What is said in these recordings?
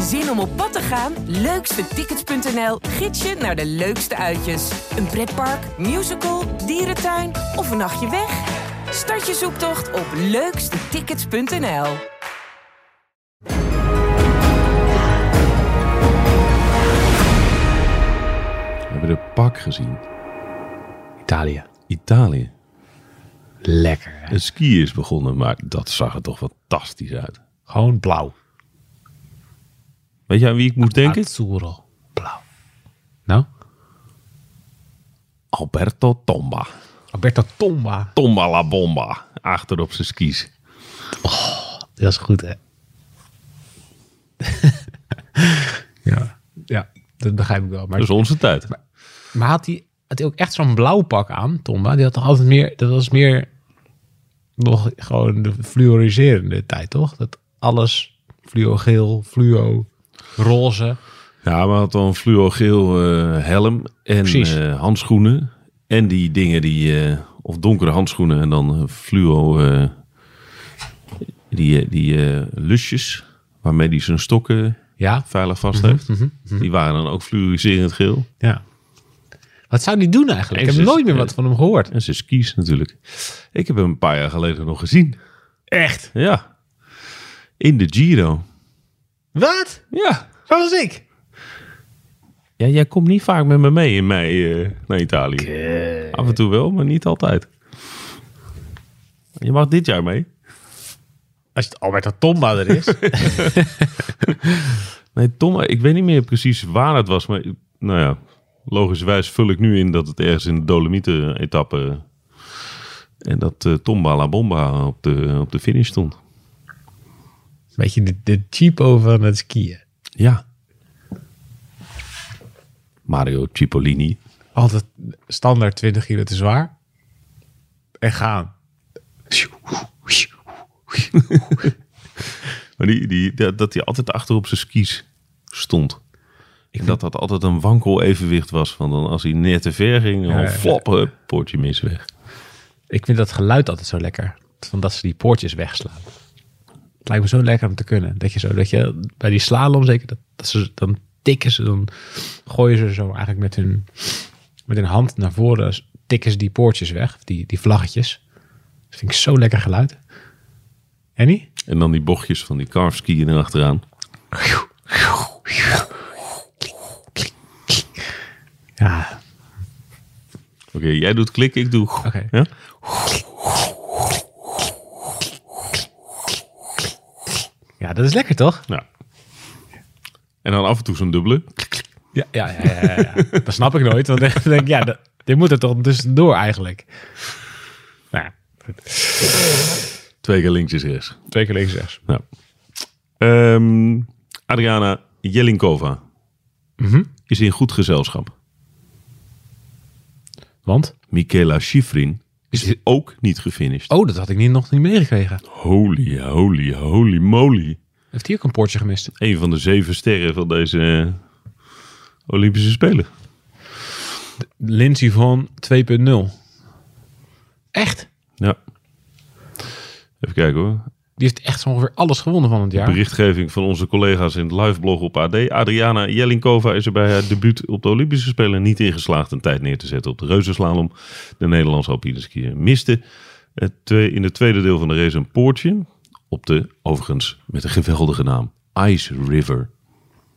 Zin om op pad te gaan? Leukstetickets.nl gids je naar de leukste uitjes. Een pretpark, musical, dierentuin of een nachtje weg? Start je zoektocht op leukstetickets.nl. We hebben de pak gezien. Italië. Italië. Lekker. hè? Het ski is begonnen, maar dat zag er toch fantastisch uit. Gewoon blauw. Weet je aan wie ik moest denken? Azzurro. Blauw. Nou? Alberto Tomba. Alberto Tomba. Tomba la bomba. Achter op zijn skis. Dat is goed, hè? ja. Ja, dat begrijp ik wel. Maar, Dat is onze tijd. maar had hij had hij ook echt zo'n blauw pak aan, Tomba? Die had toch altijd meer... Dat was meer nog gewoon de fluoriserende tijd, toch? Dat alles fluo geel, fluo roze. Ja, we hadden al een fluogeel eh helm en eh, handschoenen. En die dingen die, eh, of donkere handschoenen en dan fluo, die, die lusjes waarmee hij zijn stokken Ja, veilig vast heeft. Die waren dan ook fluoriserend geel. ja. Wat zou die doen eigenlijk? En ik heb ze- nooit meer wat van hem gehoord. En zijn skis natuurlijk. Ik heb hem een paar jaar geleden nog gezien. Echt? Ja. In de Giro. Wat? Ja. Zo was ik. Ja, jij komt niet vaak met me mee in mei eh, naar Italië. Af en toe wel, maar niet altijd. Je mag dit jaar mee. Als het Alberto Tomba er is. Nee, Tom, ik weet niet meer precies waar het was. Maar nou ja, logischerwijs vul ik nu in dat het ergens in de Dolomieten-etappe... En dat eh Tomba la Bomba op de, op de finish stond. Beetje de, de cheapo van het skiën. Ja. Mario Cipollini. Altijd standaard 20 kilo te zwaar. En gaan. Maar die, die, dat, dat hij altijd achter op zijn skis stond. En dat dat altijd een wankel evenwicht was. Van dan als hij net te ver ging, dan ja, ja. flap, hup, poortje mis weg. Ik vind dat geluid altijd zo lekker. Van dat ze die poortjes wegslaan. Het lijkt me zo lekker om te kunnen. Dat je zo, dat je bij die slalom zeker, dat, dat ze dan tikken ze, dan gooien ze zo eigenlijk met hun, met hun hand naar voren, tikken ze die poortjes weg, die, die vlaggetjes. Dat vind ik zo lekker geluid. En niet? En dan die bochtjes van die carveskiën erachteraan. Ja, Oké, jij doet klik, ik doe... Oké. Ja? Ja, dat is lekker toch? ja. En dan af en toe zo'n dubbele. Ja, ja, ja, ja, ja, dat snap ik nooit. Want dan denk ik, ja, dat, dit moet er toch tussendoor eigenlijk. Nou. Twee keer links is rechts. twee keer links rechts. Ja. Ehm, Adriana Jelinkova Mhm. is in goed gezelschap. Want? Michaela Schifrin is ook niet gefinished. Oh, dat had ik niet, nog niet meegekregen. Holy, holy, holy moly. Heeft hij ook een poortje gemist? Een van de zeven sterren van deze eh, Olympische Spelen. Lindsay van 2.0. Echt? Ja. Even kijken hoor. Die heeft echt zo ongeveer alles gewonnen van het jaar. Berichtgeving van onze collega's in het liveblog op AD. Adriana Jelinkova is er bij haar debuut op de Olympische Spelen niet ingeslaagd een tijd neer te zetten op de reuzenslalom. De Nederlandse alpine skier miste in het tweede deel van de race een poortje op de, overigens met een geweldige naam, Ice River.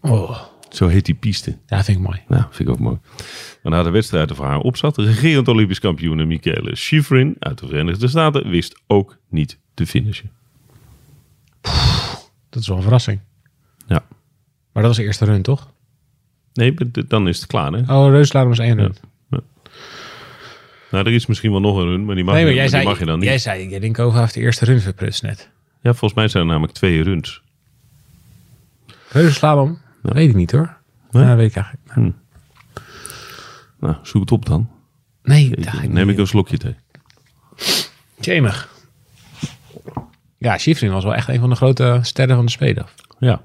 Oh, Zo heet die piste. ja, vind ik mooi. Nou, vind ik ook mooi. Waarna de wedstrijd voor haar op zat, regerend Olympisch kampioen Michele Schifrin uit de Verenigde Staten wist ook niet te finishen. Dat is wel een verrassing. Ja. Maar dat was de eerste run, toch? Nee, dan is het klaar hè. Oh, Reuslaan was één run. Nou, er is misschien wel nog een run, maar die mag, nee, maar je, jij zei, mag je dan niet. jij zei, Jelinkova heeft de eerste run verprutst net. Ja, volgens mij zijn er namelijk twee runs. Reuslalom? Dat weet ik niet hoor. Nee? Ja, dat weet ik eigenlijk. Hm. Nou, zoek het op dan. Nee, Neem ik een slokje thee. Jemig. Ja, Schifrin was wel echt een van de grote sterren van de Spelen. Ja.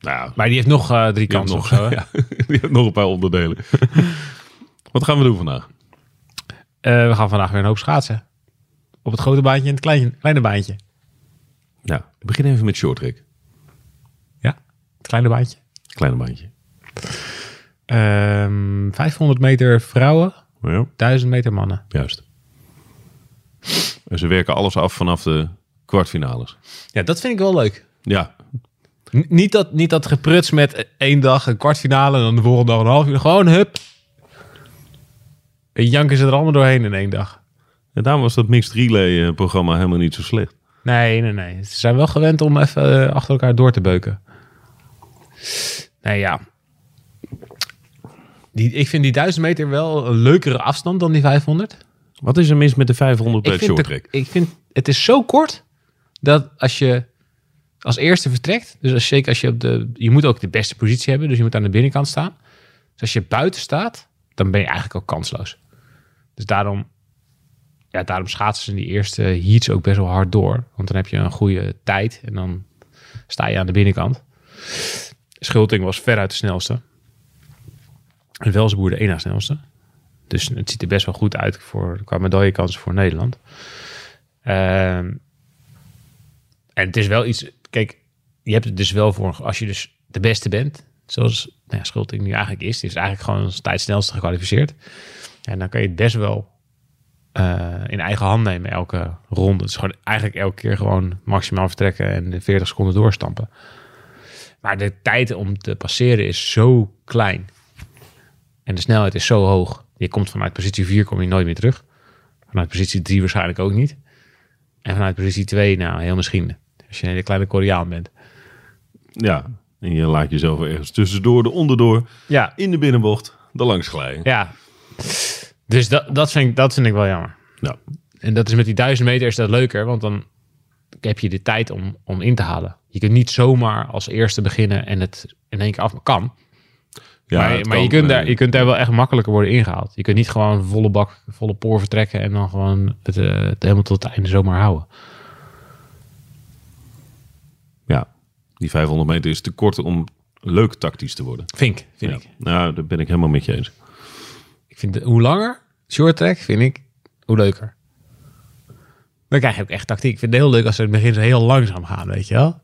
Nou, ja, Maar die heeft nog eh, drie kansen nog, zo. ja, die heeft nog een paar onderdelen. Wat gaan we doen vandaag? Eh, we gaan vandaag weer een hoop schaatsen. Op het grote baantje en het kleine, kleine baantje. Ja, ik begin even met short track. Ja? Kleine baantje. Kleine baantje. Ehm 500 meter vrouwen, Ja, 1000 meter mannen. juist. En ze werken alles af vanaf de kwartfinales. Ja, dat vind ik wel leuk. Ja, N- niet, dat, niet dat gepruts met één dag een kwartfinale en dan de volgende dag een half uur. Gewoon hup. En janken ze er allemaal doorheen in één dag. en daarom was dat mixed relay eh, programma helemaal niet zo slecht. Nee, nee, nee. Ze zijn wel gewend om even eh, achter elkaar door te beuken. Nee, ja. Die, ik vind die 1000 meter wel een leukere afstand dan die 500. Wat is er mis met de 500 bij Ik het vind, short track? ik vind het is zo kort dat als je als eerste vertrekt, dus als, zeker als je op de, je moet ook de beste positie hebben, dus je moet aan de binnenkant staan. Dus als je buiten staat, dan ben je eigenlijk ook kansloos. Dus daarom, ja, daarom schaatsen ze in die eerste heats ook best wel hard door, want dan heb je een goede tijd en dan sta je aan de binnenkant. Schulting was veruit de snelste. En Welsboer de één na snelste. Dus het ziet er best wel goed uit voor, qua medaillekansen voor Nederland. Ehm, en het is wel iets... Kijk, je hebt het dus wel voor... Als je dus de beste bent, zoals nou ja, nu eigenlijk is. Die is eigenlijk gewoon als tijdsnelste gekwalificeerd. En dan kan je het best wel eh, in eigen hand nemen elke ronde. Is gewoon eigenlijk elke keer gewoon maximaal vertrekken en de 40 seconden doorstampen. Maar de tijd om te passeren is zo klein. En de snelheid is zo hoog. Je komt vanuit positie 4 kom je nooit meer terug. Vanuit positie 3 waarschijnlijk ook niet. En vanuit positie 2, nou, heel misschien. Als je een hele kleine Koreaan bent. Ja, en je laat jezelf ergens tussendoor, de onderdoor, Ja, in de binnenbocht, er langs glijden. ja. Dus dat, dat, vind ik, dat vind ik wel jammer. Ja. En dat is met die duizend meter is dat leuker, want dan heb je de tijd om, om in te halen. Je kunt niet zomaar als eerste beginnen en het in één keer af kan. Ja, maar maar kan, je, kunt daar, je kunt daar wel echt makkelijker worden ingehaald. Je kunt niet gewoon volle bak, volle poor vertrekken en dan gewoon het, eh, het helemaal tot het einde zomaar houden. Ja, die 500 meter is te kort om leuk tactisch te worden. Vind ik, vind Ja. ik. Nou, daar ben ik helemaal met je eens. Ik vind de- hoe langer short track, vind ik, hoe leuker. Dan krijg je ook echt tactiek. Ik vind het heel leuk als ze in het begin zo heel langzaam gaan, weet je wel?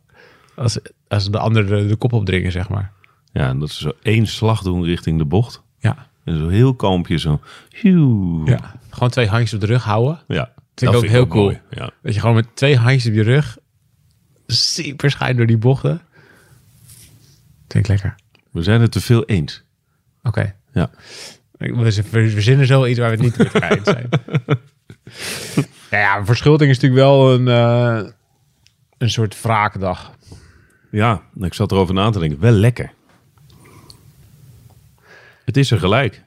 Als, als de anderen de, de kop opdringen, zeg maar. Ja, en dat ze zo één slag doen richting de bocht. Ja. En zo heel kalmpje zo. Hieuw. ja. Gewoon twee handjes op de rug houden. Ja, Vind ik ook heel cool. Ja. Dat je gewoon met twee handjes op je rug super schijn door die bochten. Ik lekker. We zijn het te veel eens. Oké. Ja. We, we verzinnen zo iets waar we het niet elkaar eens zijn. nou ja, verschuldiging is natuurlijk wel een, eh, een soort wraakdag. Ja, ik zat erover na te denken. Wel lekker. Het is er gelijk.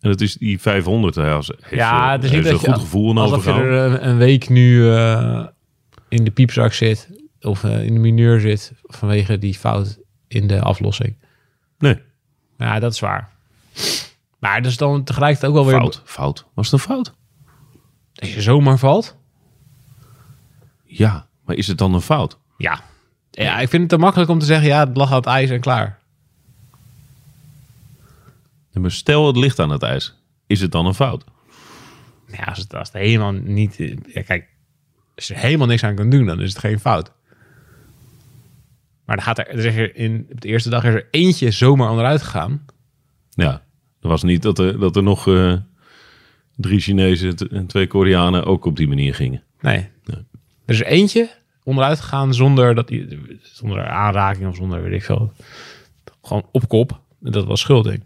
En het is die 500. Hij has- heeft, Ja, eh, het is niet dat een je, goed gevoel aan alsof je er een, week nu eh, in de piepzak zit. Of eh, in de mineur zit vanwege die fout in de aflossing. Nee, Ja, dat is waar. Maar dat is dan tegelijkertijd ook wel weer... fout. Fout. Was het een fout? Als je zomaar valt. Ja, maar is het dan een fout? Ja. Ja, ik vind het te makkelijk om te zeggen... Ja, het lag aan het ijs en klaar. Ja, maar Stel het ligt aan het ijs. Is het dan een fout? Ja, als het, als het helemaal niet... Ja, kijk, als je er helemaal niks aan kan doen, dan is het geen fout. Maar dan gaat er, dan zeg je in, op de eerste dag is er eentje zomaar onderuit gegaan. Ja, er was niet dat er, dat er nog eh, drie Chinezen en twee Koreanen ook op die manier gingen. Nee. Er is er eentje onderuit gegaan zonder, dat, die- zonder aanraking of zonder weet ik veel. Gewoon op kop. En dat was schulding.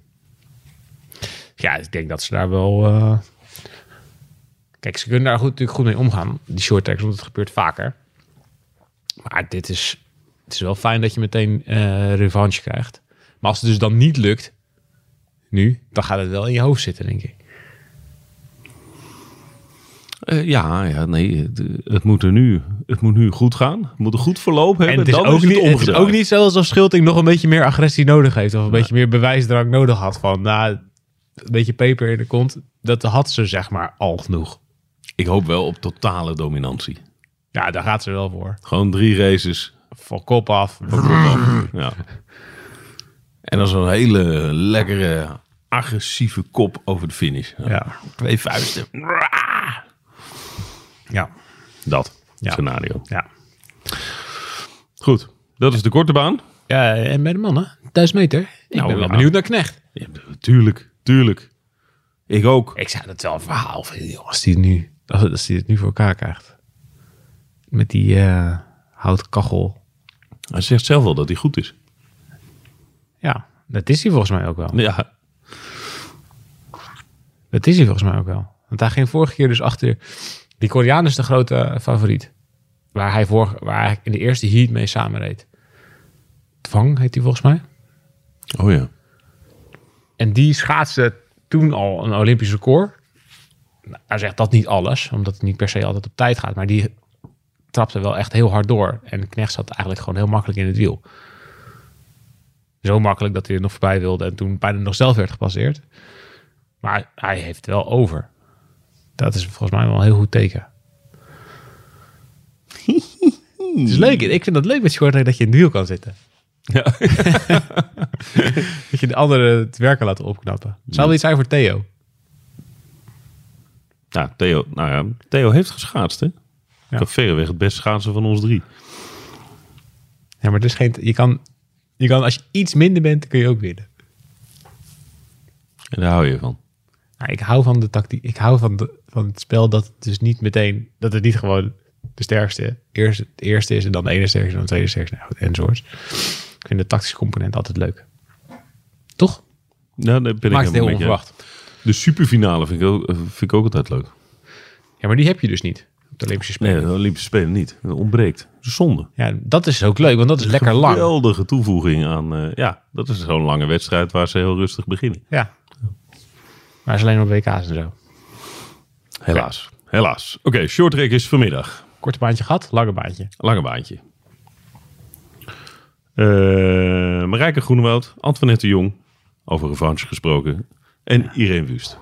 Ja, ik denk dat ze daar wel... eh, Kijk, ze kunnen daar goed, natuurlijk goed mee omgaan. Die short tracks, want het gebeurt vaker. Maar dit is... Het is wel fijn dat je meteen eh revanche krijgt. Maar als het dus dan niet lukt, nu, dan gaat het wel in je hoofd zitten, denk ik. Eh, ja, ja, nee, het, moet er nu, het moet nu goed gaan. Het moet een goed verloop hebben. En het is, dan ook is het niet, het is omgedraaid. ook niet zo alsof Schulting nog een beetje meer agressie nodig heeft. Of een beetje meer bewijsdrang nodig had. Van, nou, een beetje peper in de kont. Dat had ze zeg maar al genoeg. Ik hoop wel op totale dominantie. Ja, daar gaat ze wel voor. Gewoon drie races. Van kop af. Ja. En dan zo'n hele lekkere, agressieve kop over de finish. Ja. Twee vuisten. Ja. Dat Ja. scenario. Ja. Goed, dat is de korte baan. Ja, en bij de mannen, 1000 meter. Ik Nou, ben wel ja. benieuwd naar Knecht. Ja, tuurlijk, tuurlijk. Ik ook. Ik zou dat wel een verhaal vinden, als hij het nu, als, als hij het nu voor elkaar krijgt. Met die eh houten kachel. Hij zegt zelf wel dat hij goed is. Ja, dat is hij volgens mij ook wel. Ja, Dat is hij volgens mij ook wel. Want hij ging vorige keer dus achter... Die Koreaan is de grote favoriet. Waar hij, vor, waar hij in de eerste heat mee samenreed. Tvang heet hij volgens mij. oh ja. En die schaatste toen al een Olympisch record. Nou, hij zegt dat niet alles, omdat het niet per se altijd op tijd gaat. Maar die trapte wel echt heel hard door. En Knecht zat eigenlijk gewoon heel makkelijk in het wiel. Zo makkelijk dat hij er nog voorbij wilde en toen bijna nog zelf werd gepasseerd. Maar hij heeft het wel over. Dat is volgens mij wel een heel goed teken. het is leuk. Ik vind dat leuk met Short dat je in het wiel kan zitten. ja. Dat je de anderen het werk kan laten opknappen. Zou wel iets zijn voor Theo. Ja, Theo, nou ja, Theo heeft geschaatst, hè? Ja. Ja. Verreweg het beste schaatsen van ons drie. Ja, maar het is geen, je, kan, je kan, als je iets minder bent, kun je ook winnen. En daar hou je van. Nou, ik hou van de tactiek. Ik hou van, de, van het spel dat het dus niet meteen, dat het niet gewoon de sterkste eerst, het eerste is en dan de ene sterkste en dan de tweede sterkste nou, enzovoort. Ik vind de tactische component altijd leuk. Toch? Ja, daar ben Maakt ik het heel je. onverwacht. De superfinale vind ik, ook, vind ik ook altijd leuk. Ja, maar die heb je dus niet de Olympische Spelen. Nee, de Olympische Spelen niet. Dat ontbreekt. Dat zonde. Ja, dat is ook leuk, want dat is lekker lang. Geweldige toevoeging aan... eh, ja, dat is zo'n lange wedstrijd waar ze heel rustig beginnen. Ja. Maar is alleen op WK's en zo. Helaas. Helaas. Oké, short track is vanmiddag. Korte baantje gehad, lange baantje. Lange baantje. Eh Marijke Groenewoud, Antoinette Jong, over revanche gesproken. En Irene Wust.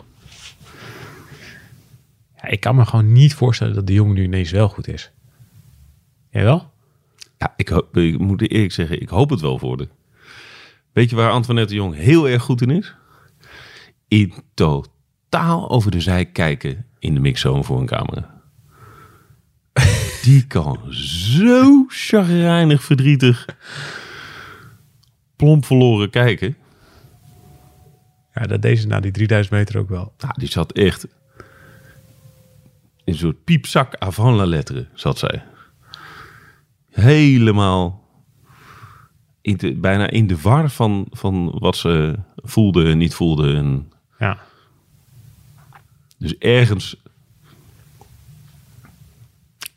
Ja, ik kan me gewoon niet voorstellen dat de jongen nu ineens wel goed is. Jij wel? Ja, ik, hoop- ik moet eerlijk zeggen, ik hoop het wel voor de. Weet je waar Antoinette de Jong heel erg goed in is? In totaal over de zij kijken in de mixzone voor een camera. Die kan zo chagrijnig, verdrietig, plomp verloren kijken. Ja, dat deze na die 3000 meter ook wel. Nou, die zat echt een soort piepzak avant la lettre, zat zij. Helemaal in de, bijna in de war van, van wat ze voelde en niet voelde. En Ja. dus ergens,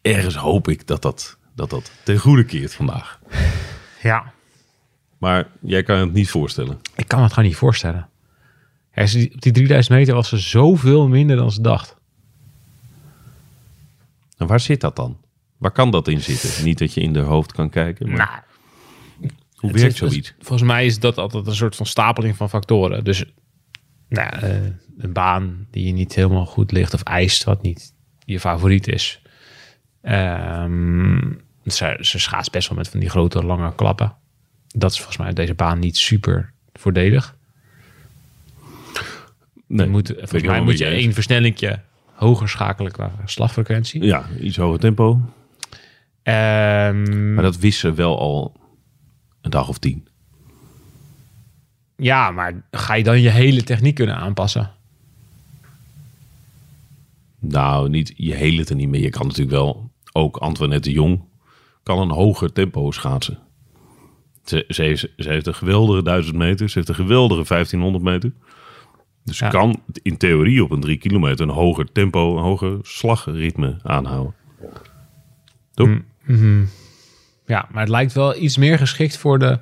ergens hoop ik dat dat, dat dat ten goede keert vandaag. Ja. Maar jij kan het niet voorstellen. Ik kan het gewoon niet voorstellen. Op die 3000 meter was ze zoveel minder dan ze dacht. En waar zit dat dan? Waar kan dat in zitten? Niet dat je in de hoofd kan kijken. Maar Nou, hoe werkt is- zoiets? Volgens mij is dat altijd een soort van stapeling van factoren. Dus nou, eh, een baan die je niet helemaal goed ligt of eist wat niet je favoriet is. Ehm, ze, ze schaatst best wel met van die grote lange klappen. Dat is volgens mij deze baan niet super voordelig. Nee, je moet, volgens mij moet je één versnellingje hoger schakelen qua slagfrequentie. Ja, iets hoger tempo. Ehm, Maar dat wist ze wel al een dag of tien. Ja, maar ga je dan je hele techniek kunnen aanpassen? Nou, niet je hele niet meer. Je kan natuurlijk wel, ook Antoinette de Jong, kan een hoger tempo schaatsen. Ze, ze, heeft, ze heeft een geweldige 1000 meter. Ze heeft een geweldige 1500 meter. Dus Ja. kan in theorie op een 3 kilometer een hoger tempo, een hoger slagritme aanhouden. Toch? Ja, maar het lijkt wel iets meer geschikt voor de,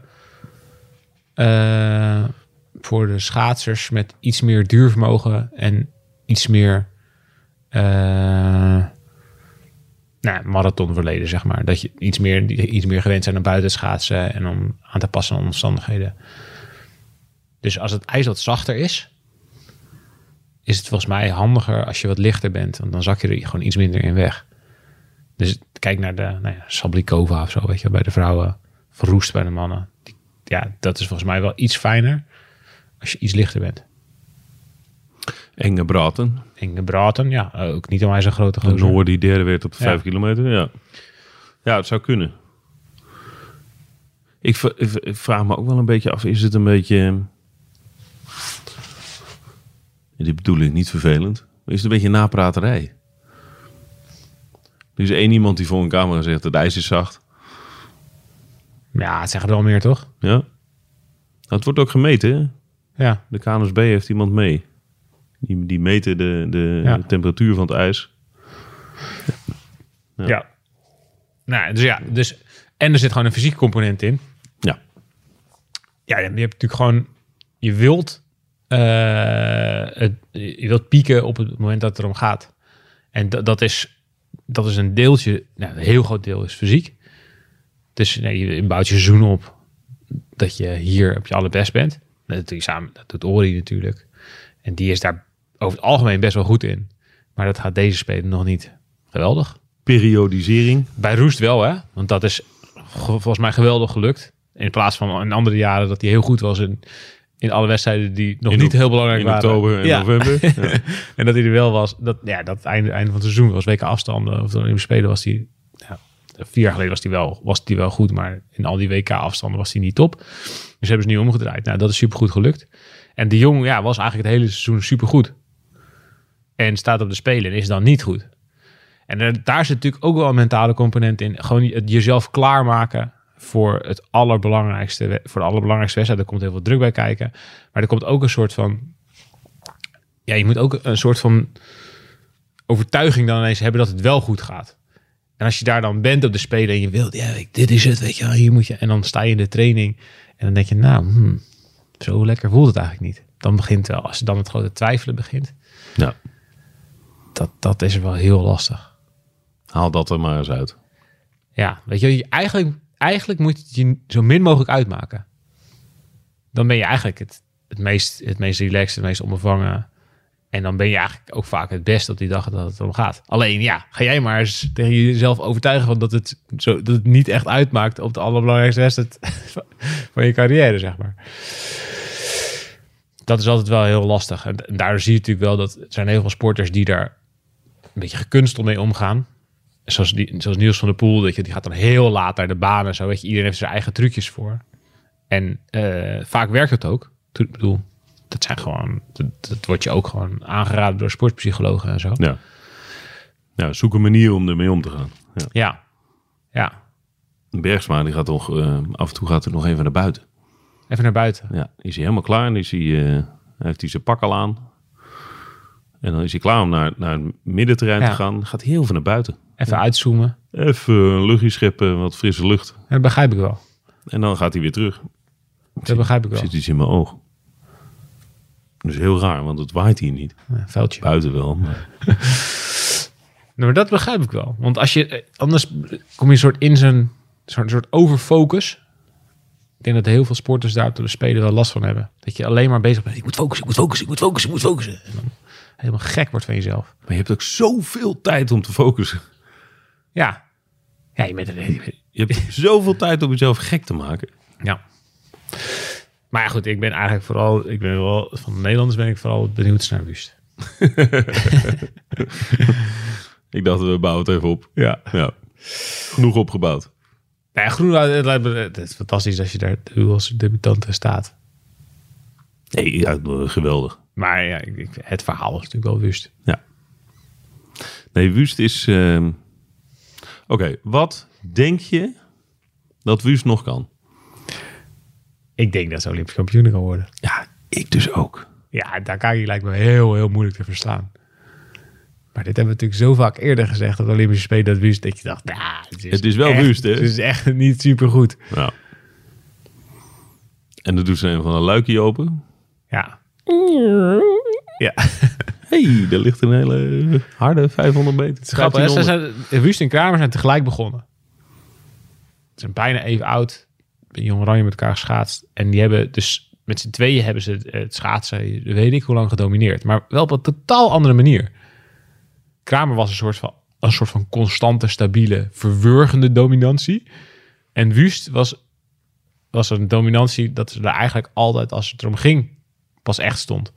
eh, voor de schaatsers met iets meer duurvermogen en iets meer eh nou, marathonverleden, zeg maar. Dat je iets meer, iets meer gewend zijn om buiten te schaatsen en om aan te passen aan omstandigheden. Dus als het ijs wat zachter is, is het volgens mij handiger als je wat lichter bent. Want dan zak je er gewoon iets minder in weg. Dus kijk naar de nou ja, Sablikova of zo, weet je, bij de vrouwen. Verroest bij de mannen. Die- ja, dat is volgens mij wel iets fijner als je iets lichter bent. Enge Braten. Inge Braten, ja, ook niet onwijs een grote gozer. Noor die derde werd op de Ja. 5 kilometer. Ja. ja, het zou kunnen. Ik, ik vraag me ook wel een beetje af, is het een beetje... In dit bedoel ik niet vervelend. Maar is het een beetje napraterij? Er is één iemand die voor een camera zegt, het ijs is zacht. Ja, het zeggen er wel meer, toch? Ja. Nou, het wordt ook gemeten, hè? Ja. De KNSB heeft iemand mee. Die, die meten de, de Ja. temperatuur van het ijs. Ja. Nou, dus ja, dus, en er zit gewoon een fysieke component in. Ja. Ja, je hebt natuurlijk gewoon, je wilt, het, je wilt pieken op het moment dat het erom gaat. En dat, is, dat is een deeltje, nou, een heel groot deel is fysiek. Dus nee, je bouwt je seizoen op dat je hier op je allerbest bent. Dat doe je samen, dat doet Ori natuurlijk. En die is daar over het algemeen best wel goed in. Maar dat gaat deze speler nog niet geweldig. Periodisering. Bij Roest wel, hè? Want dat is ge- volgens mij geweldig gelukt. In plaats van in andere jaren dat hij heel goed was in, in alle wedstrijden die nog In niet heel belangrijk In waren. oktober en Ja. november. Ja. En dat hij er wel was. Dat, ja, dat einde, einde van het seizoen was WK afstanden. Of de Olympische Spelen was hij... Ja, vier jaar geleden was hij wel, was hij wel goed. Maar in al die WK afstanden was hij niet top. Dus hebben ze nu omgedraaid. Nou, dat is supergoed gelukt. En de Jong ja, was eigenlijk het hele seizoen supergoed. En staat op de Spelen en is dan niet goed. En er- daar zit natuurlijk ook wel een mentale component in. Gewoon het jezelf klaarmaken voor het allerbelangrijkste, voor de allerbelangrijkste wedstrijd. Er komt heel veel druk bij kijken. Maar er komt ook een soort van... Ja, je moet ook een soort van overtuiging dan ineens hebben dat het wel goed gaat. En als je daar dan bent op de Spelen en je wilt, ja, dit is het, weet je hier moet je. En dan sta je in de training en dan denk je, nou, hmm, zo lekker voelt het eigenlijk niet. Dan begint wel, als je dan het grote twijfelen begint, ja. dat, dat is wel heel lastig. Haal dat er maar eens uit. Ja, weet je- eigenlijk, eigenlijk moet je zo min mogelijk uitmaken. Dan ben je eigenlijk het, het, meest, het meest relaxed, het meest onbevangen. En dan ben je eigenlijk ook vaak het best op die dag dat het om gaat. Alleen ja, ga jij maar eens tegen jezelf overtuigen van dat het, zo, dat het niet echt uitmaakt op de allerbelangrijkste wedstrijd van je carrière, zeg maar. Dat is altijd wel heel lastig. En, daardoor zie je natuurlijk wel dat er zijn heel veel sporters die daar een beetje gekunsteld mee omgaan. Zoals, die, zoals Niels van der Poel, dat je, die gaat dan heel laat naar de baan en zo. Weet je, iedereen heeft zijn eigen trucjes voor. En eh, vaak werkt het ook. Ik bedoel, dat zijn gewoon, dat, dat wordt je ook gewoon aangeraden door sportpsychologen en zo. Ja. ja, zoek een manier om ermee om te gaan. Ja. Ja, ja. Bergsma die gaat toch, eh, af en toe gaat er nog even naar buiten. Even naar buiten. Ja, is hij helemaal klaar en is hij, eh, heeft hij zijn pak al aan. En dan is hij klaar om naar, naar het middenterrein Ja. te gaan. Gaat heel veel naar buiten. Even uitzoomen. Even een luchtje scheppen, wat frisse lucht. Dat begrijp ik wel. En dan gaat hij weer terug. Dat begrijp ik wel. Zit iets in mijn oog. Dat is heel raar, want het waait hier niet. Ja, veldje. Buiten wel. Maar... Nou, maar dat begrijp ik wel. Want als je, eh, anders kom je een soort in zo'n soort, soort overfocus. Ik denk dat heel veel sporters daar door de spelen wel last van hebben. Dat je alleen maar bezig bent. Ik moet focussen, ik moet focussen, ik moet focussen, ik moet focussen. En dan helemaal gek wordt van jezelf. maar je hebt ook zoveel tijd om te focussen. Ja. Ja, je bent er. Je hebt zoveel tijd om jezelf gek te maken. Ja. Maar ja, goed, ik ben eigenlijk vooral, ik ben wel, van de Nederlanders ben ik vooral benieuwd naar Wust. Ik dacht, we bouwen het even op. Ja. Ja. Genoeg opgebouwd. Nou ja, Groenland, het, is fantastisch als je daar als debutant staat. Nee, ja, geweldig. Maar ja, het verhaal is natuurlijk wel Wust. Ja. Nee, Wust is... ehm, Oké, wat denk je dat Wust nog kan? Ik denk dat ze Olympisch kampioen kan worden. Ja, ik dus ook. Ja, Dakar lijkt me heel, heel moeilijk te verslaan. Maar dit hebben we natuurlijk zo vaak eerder gezegd op de Olympische Spelen dat Wust, dat je dacht, nou, het is, Het is wel echt- Wust, hè? Het is echt niet super goed. Ja. En dan doet ze een van een luikje open. Ja. Ja. hey, daar ligt een hele harde 500 meter. Grappig, hè? Ze 1500. zijn, Wust en Kramer zijn tegelijk begonnen. Ze zijn bijna even oud. Jong Oranje met elkaar geschaatst. En die hebben dus met z'n tweeën hebben ze het, het schaatsen, weet ik hoe lang, gedomineerd. Maar wel op een totaal andere manier. Kramer was een soort van, een soort van constante, stabiele, verwurgende dominantie. En Wust was, was een dominantie dat ze er eigenlijk altijd, als het erom ging, pas echt stond.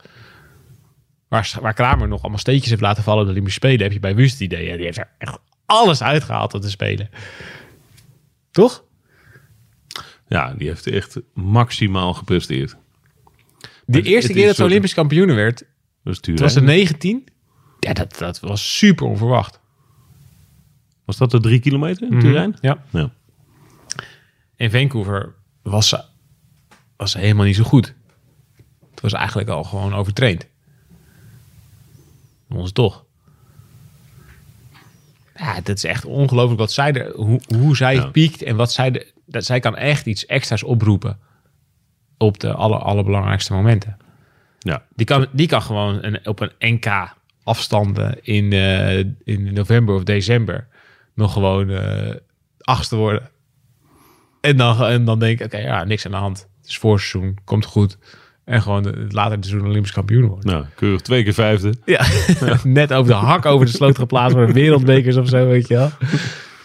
Waar, waar Kramer nog allemaal steekjes heeft laten vallen op de Olympische Spelen, heb je bij Wust het idee. Ja, die heeft er echt alles uitgehaald om te spelen. Toch? Ja, die heeft echt maximaal gepresteerd. De het eerste keer dat ze Olympisch kampioen werd, Dat is toen was ze 19. Ja, dat, dat was super onverwacht. Was dat de drie kilometer in Turijn? Ja. Ja. In Vancouver was ze, was ze helemaal niet zo goed. Het was eigenlijk al gewoon overtraind. Ons toch. Ja, dat is echt ongelooflijk wat zij er, hoe, hoe zij Ja. piekt en wat zij, de, dat zij kan echt iets extra's oproepen op de aller, allerbelangrijkste momenten. ja. Die kan, die kan gewoon een, op een NK afstanden in, eh, in november of december nog gewoon eh achtste worden. En dan, en dan denk ik, oké, ja, niks aan de hand. Het is voorseizoen, komt goed. En gewoon de, later seizoen Olympisch kampioen worden. Nou, keurig twee keer vijfde. Ja, net over de hak over de sloot geplaatst voor de wereldbekers of zo, weet je wel.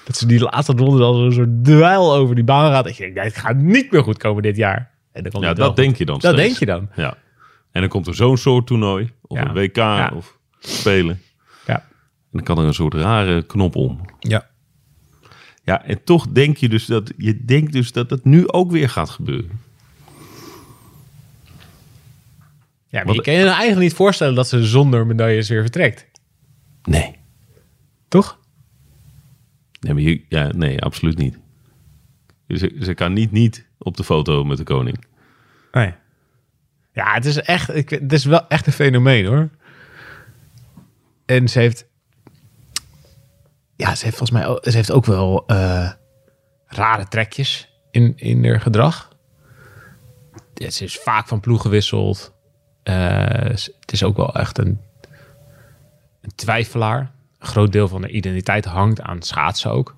Dat ze die laatste ronde al zo'n soort duel over die baan gaat. Dat je denkt, nee, het gaat niet meer goed komen dit jaar. En dan komt Ja, dat goed. denk je dan Dat steeds. denk je dan. Ja. En dan komt er zo'n soort toernooi, of Ja. een WK, Ja. of Spelen. Ja. En dan kan er een soort rare knop om. Ja. Ja, en toch denk je dus dat, je denkt dus dat het nu ook weer gaat gebeuren. Ja, maar je kan je nou eigenlijk niet voorstellen dat ze zonder medailles weer vertrekt. Nee. Toch? Nee, maar je, ja, nee, absoluut niet. Ze, ze kan niet niet op de foto met de koning. Nee. Ja, het is echt, het is wel echt een fenomeen hoor. En ze heeft, ja, ze heeft volgens mij, ook- ze heeft ook wel eh, rare trekjes in, in haar gedrag. Ja, ze is vaak van ploeg gewisseld. Eh, ze- het is ook wel echt een, een twijfelaar. Een groot deel van de identiteit hangt aan schaatsen ook.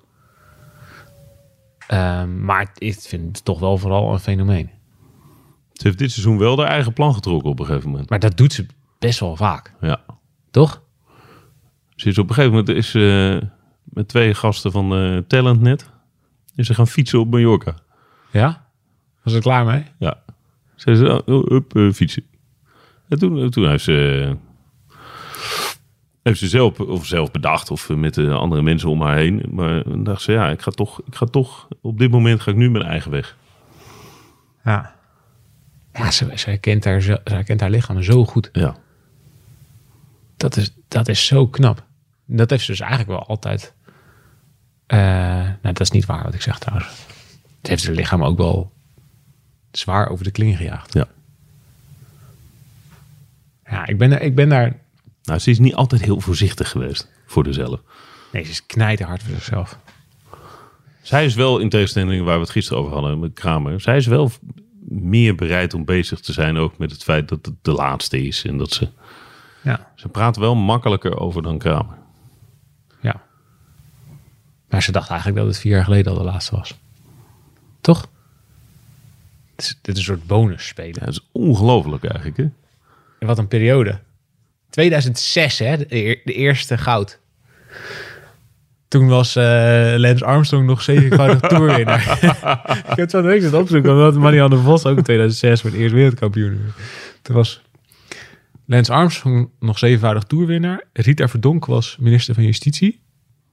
Ehm, maar ik vind het toch wel vooral een fenomeen. Ze heeft dit seizoen wel haar eigen plan getrokken op een gegeven moment. Maar dat doet ze best wel vaak, Ja. toch? Ze is op een gegeven moment is, ze met twee gasten van eh Talentnet is ze gaan fietsen op Mallorca. Ja? Was er klaar mee? Ja. Ze zei, up, eh, fietsen. En toen, toen heeft ze, heeft ze zelf, of zelf bedacht, of met de andere mensen om haar heen. Maar dan dacht ze, ja, ik ga toch, ik ga toch, op dit moment ga ik nu mijn eigen weg. Ja. Ja, ze, herkent haar, ze herkent haar lichaam zo goed. Ja. Dat is, dat is zo knap. Dat heeft ze dus eigenlijk wel altijd... eh, nou, dat is niet waar wat ik zeg trouwens. Ze heeft haar lichaam ook wel zwaar over de kling gejaagd. ja. Ja, ik ben, ik ben daar... Nou, ze is niet altijd heel voorzichtig geweest voor zichzelf. Nee, ze is knijterhard voor zichzelf. Zij is wel, in tegenstelling waar we het gisteren over hadden met Kramer, zij is wel meer bereid om bezig te zijn ook met het feit dat het de laatste is. En dat ze, Ja. ze praat wel makkelijker over dan Kramer. Ja. Maar ze dacht eigenlijk dat het vier jaar geleden al de laatste was. Toch? Dit is, dit is een soort bonus spelen. Ja, dat is ongelooflijk eigenlijk, hè? En wat een periode. 2006, hè? De, eer- de eerste goud. Toen was eh Lance Armstrong nog zevenvoudig toerwinnaar. ik heb week zitten opzoeken, omdat Marianne Vos ook in 2006 voor het eerst wereldkampioen werd. Toen was Lance Armstrong nog zevenvoudig toerwinnaar. Rita Verdonk was minister van Justitie.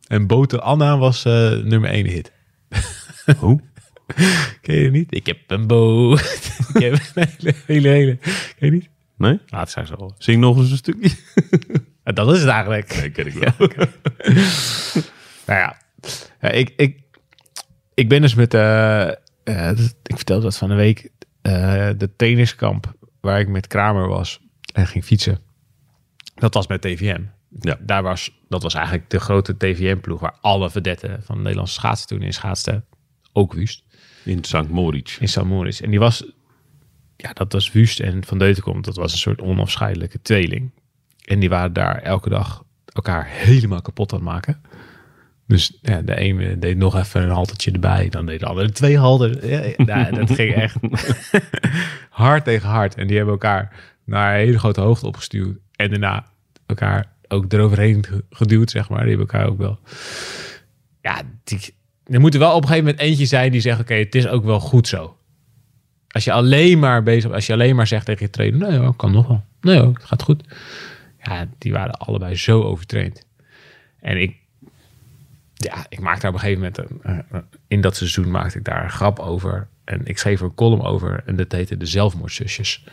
En Bote Anna was eh, nummer 1 hit. Hoe? Ken je niet? Ik heb een boot. ik heb een hele, hele, hele. Ken je niet? Nee? Laat zijn zo. Zing nog eens een stukje. Dat is het eigenlijk. Nee, ken ik wel. Nou ja, ja, ik, ik, ik ben dus met, dat- ik vertelde dat van de week, eh, de tenniskamp waar ik met Kramer was en ging fietsen. Dat was met TVM. Ja. Daar was, dat was eigenlijk de grote TVM-ploeg waar alle vedetten van de Nederlandse schaatsen toen in schaatsten. Ook Wust, In St. Moritz. in St. Moritz. En die was, ja, dat was Wust en Van Deutenkom. Dat was een soort onafscheidelijke tweeling. En die waren daar elke dag elkaar helemaal kapot aan het maken. Dus ja, de ene deed nog even een haltertje erbij. Dan deed de andere twee halter. Ja, dat ging echt hard tegen hard. En die hebben elkaar naar een hele grote hoogte opgestuurd. En daarna elkaar ook eroverheen ge- geduwd, zeg maar. Die hebben elkaar ook wel... Ja, die, er moet er wel op een gegeven moment eentje zijn die zegt... Oké, het is ook wel goed zo. Als je alleen maar bezig... Als je alleen maar zegt tegen je trainer... Nee hoor, kan nog wel. Nee hoor, het gaat goed. Ja, die waren allebei zo overtraind. En ik... Ja, ik maakte daar op een gegeven moment... een- in dat seizoen maakte ik daar een grap over. En ik schreef er een column over en dat heette De Zelfmoordzusjes.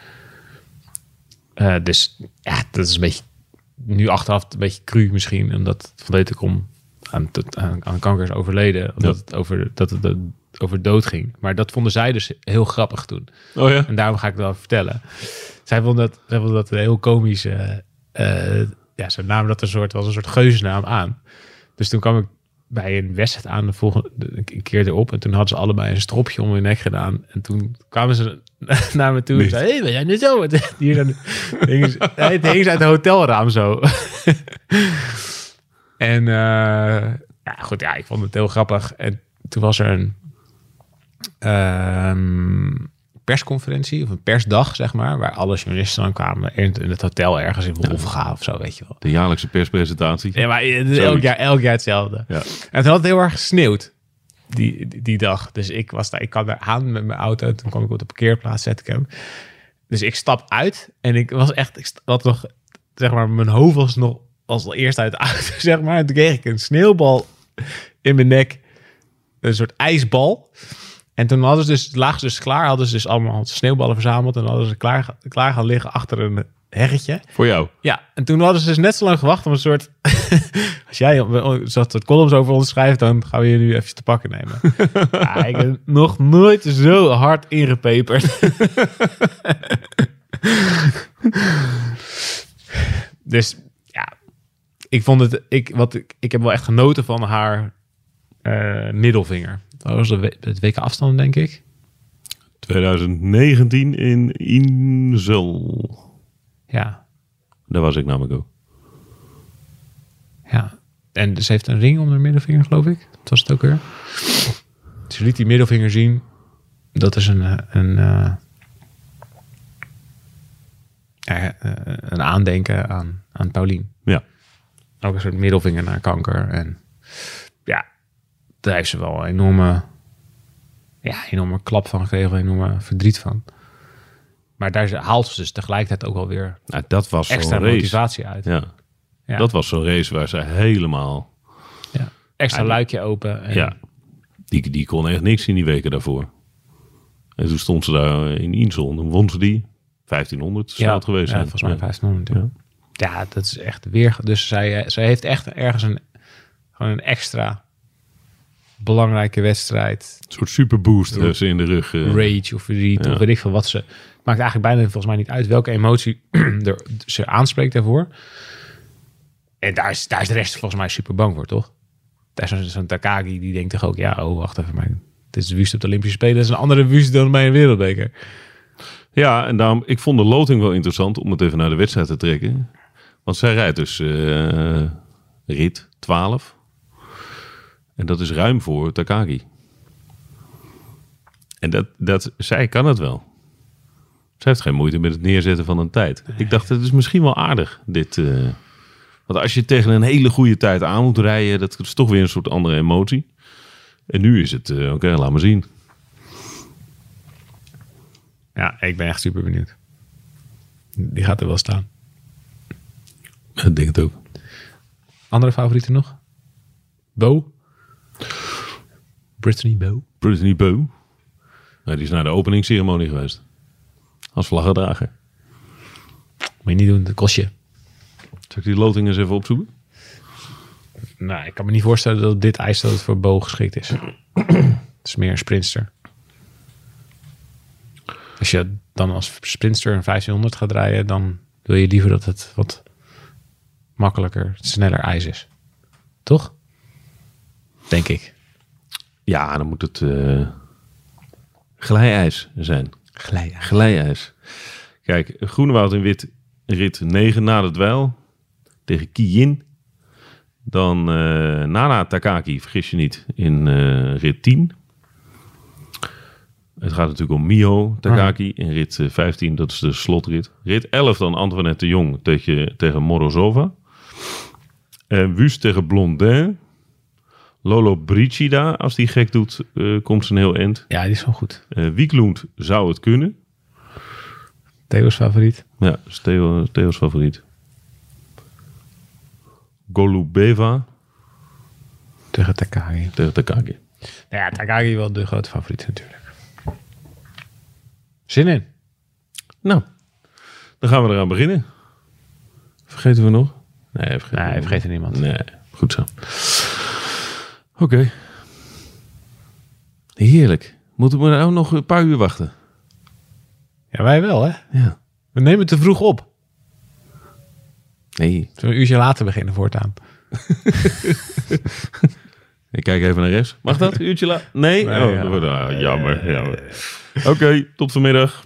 Eh, dus ja, dat is een beetje, nu achteraf een beetje cru misschien, omdat Van Deutenkom aan, aan, aan kanker is overleden, omdat het over, dat het over dood ging. Maar dat vonden zij dus heel grappig toen. Oh ja? En daarom ga ik het wel vertellen. Zij vonden dat, zij vonden dat een heel komisch. eh, eh, ja, ze namen dat een soort, was een soort geuzennaam aan. Dus toen kwam ik bij een wedstrijd aan de volgende een keer erop. En toen hadden ze allebei een stropje om hun nek gedaan. En toen kwamen ze naar me toe en zeiden... Hé, ben jij nu zo? Hier dan, hingen ze, het hing ze uit het hotelraam zo. en eh, ja, goed, ja, ik vond het heel grappig. En toen was er een ehm, persconferentie, of een persdag, zeg maar, waar alle journalisten dan kwamen in, in het hotel ergens in Wolfga of zo, weet je wel. De jaarlijkse perspresentatie. Ja, maar Zoiets. elk jaar, elk jaar hetzelfde. Ja. En toen had het heel erg gesneeuwd die, die, die dag. Dus ik was daar, ik kwam daar aan met mijn auto. Toen kwam ik op de parkeerplaats, zet ik hem. Dus ik stap uit en ik was echt, ik had nog, zeg maar, mijn hoofd was nog als eerst uit de auto, zeg maar. En toen kreeg ik een sneeuwbal in mijn nek, een soort ijsbal. En toen hadden ze dus, lagen ze dus klaar, hadden ze dus allemaal sneeuwballen verzameld en hadden ze klaar, klaar gaan liggen achter een heggetje. Voor jou. Ja, en toen hadden ze dus net zo lang gewacht om een soort... Als jij zat het columns over ons schrijft, dan gaan we je nu even te pakken nemen. ja, ik heb nog nooit zo hard ingepeperd. dus ja, ik vond het... Ik, wat, ik, ik heb wel echt genoten van haar eh, middelvinger. Dat was het WK afstand, denk ik. 2019 in Insel. Ja, Daar was ik namelijk ook. Ja, en ze heeft een ring om haar middelvinger, geloof ik. Dat was het ook weer. Ze liet die middelvinger zien. Dat is een, eh, een, eh, eh, een aandenken aan, aan Paulien. Ja. Ook een soort middelvinger naar kanker. En ja, daar heeft ze wel een enorme, ja, enorme klap van gekregen. Een enorme verdriet van. Maar daar haalt ze dus tegelijkertijd ook wel weer Nou, dat was extra motivatie uit. Ja. Ja. Dat was zo'n race waar ze helemaal... Ja. Extra Ja, luikje open. En, Ja. Die, die kon echt niks in die weken daarvoor. En toen stond ze daar in Insel. En won ze die. 1500 zou het geweest ja, volgens mij Ja. 1500. Ja. ja, dat is echt weer. Dus zij, zij heeft echt ergens een, gewoon een extra belangrijke wedstrijd. Een soort superboost ze in de rug. eh. Rage of verdriet Ja. of weet ik veel wat ze. Maakt eigenlijk bijna volgens mij niet uit welke emotie er, ze aanspreekt daarvoor. En daar is, daar is de rest volgens mij super bang voor, toch? Daar is zo'n Takagi die denkt toch ook, ja, oh, wacht even, maar dit is de wust op de Olympische Spelen. Dat is een andere wust dan bij een wereldbeker. Ja, en daarom, ik vond de loting wel interessant om het even naar de wedstrijd te trekken. Want zij rijdt dus eh, rit 12. En dat is ruim voor Takagi. En dat, dat, zij kan het wel. Zij heeft geen moeite met het neerzetten van een tijd. Ik dacht, het is misschien wel aardig, dit. eh, want als je tegen een hele goede tijd aan moet rijden, dat is toch weer een soort andere emotie. En nu is het, eh, oké, laat maar zien. Ja, ik ben echt super benieuwd. Die gaat er wel staan. Ik denk het ook. Andere favorieten nog? Bo? Brittany Bo? Brittany Bow. Die is naar de openingsceremonie geweest. Als vlaggedrager. Moet je niet doen, dat kost je. Zal ik die loting eens even opzoeken? Nou, ik kan me niet voorstellen dat dit ijs dat het voor Bo geschikt is. het is meer een sprinter. Als je dan als sprinter een 1500 gaat rijden, dan wil je liever dat het wat makkelijker, sneller ijs is. Toch? Denk ik. Ja, dan moet het glijijs zijn. Glijden. Glijijs. Kijk, Groenewoud in wit rit 9 na de dweil tegen Kiyin. Dan eh, Nana Takaki, vergis je niet, in eh, rit 10. Het gaat natuurlijk om Miho Takaki in rit eh, 15, dat is de slotrit. Rit 11 dan Antoinette de Jong tegen, tegen Morozova. En Wust tegen Blondin. Lolo Brigida, als die gek doet, eh, komt ze een heel eind. Ja, die is wel goed. Eh Wieklund zou het kunnen. Theo's favoriet. Ja, is Theo, Theo's favoriet. Golubeva Tegen Takagi. tegen Takagi. Nou ja, Takagi wel de grote favoriet natuurlijk. Zin in. Nou, dan gaan we eraan beginnen. Vergeten we nog? Nee, vergeten Nee, vergeten niemand. Nee, goed zo. Oké. Heerlijk. Moeten we nou nog een paar uur wachten? Ja, wij wel, hè? Ja. We nemen het te vroeg op. Nee, Zullen we een uurtje later beginnen voortaan? ik kijk even naar rechts. Mag dat? Een uurtje laat? Nee? Nee, oh, ja. ah, jammer. jammer. Oké, tot vanmiddag.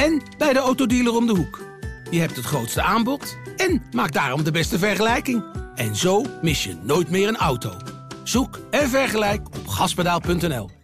en bij de autodealer om de hoek. Je hebt het grootste aanbod en maakt daarom de beste vergelijking. En zo mis je nooit meer een auto. Zoek en vergelijk op gaspedaal.nl.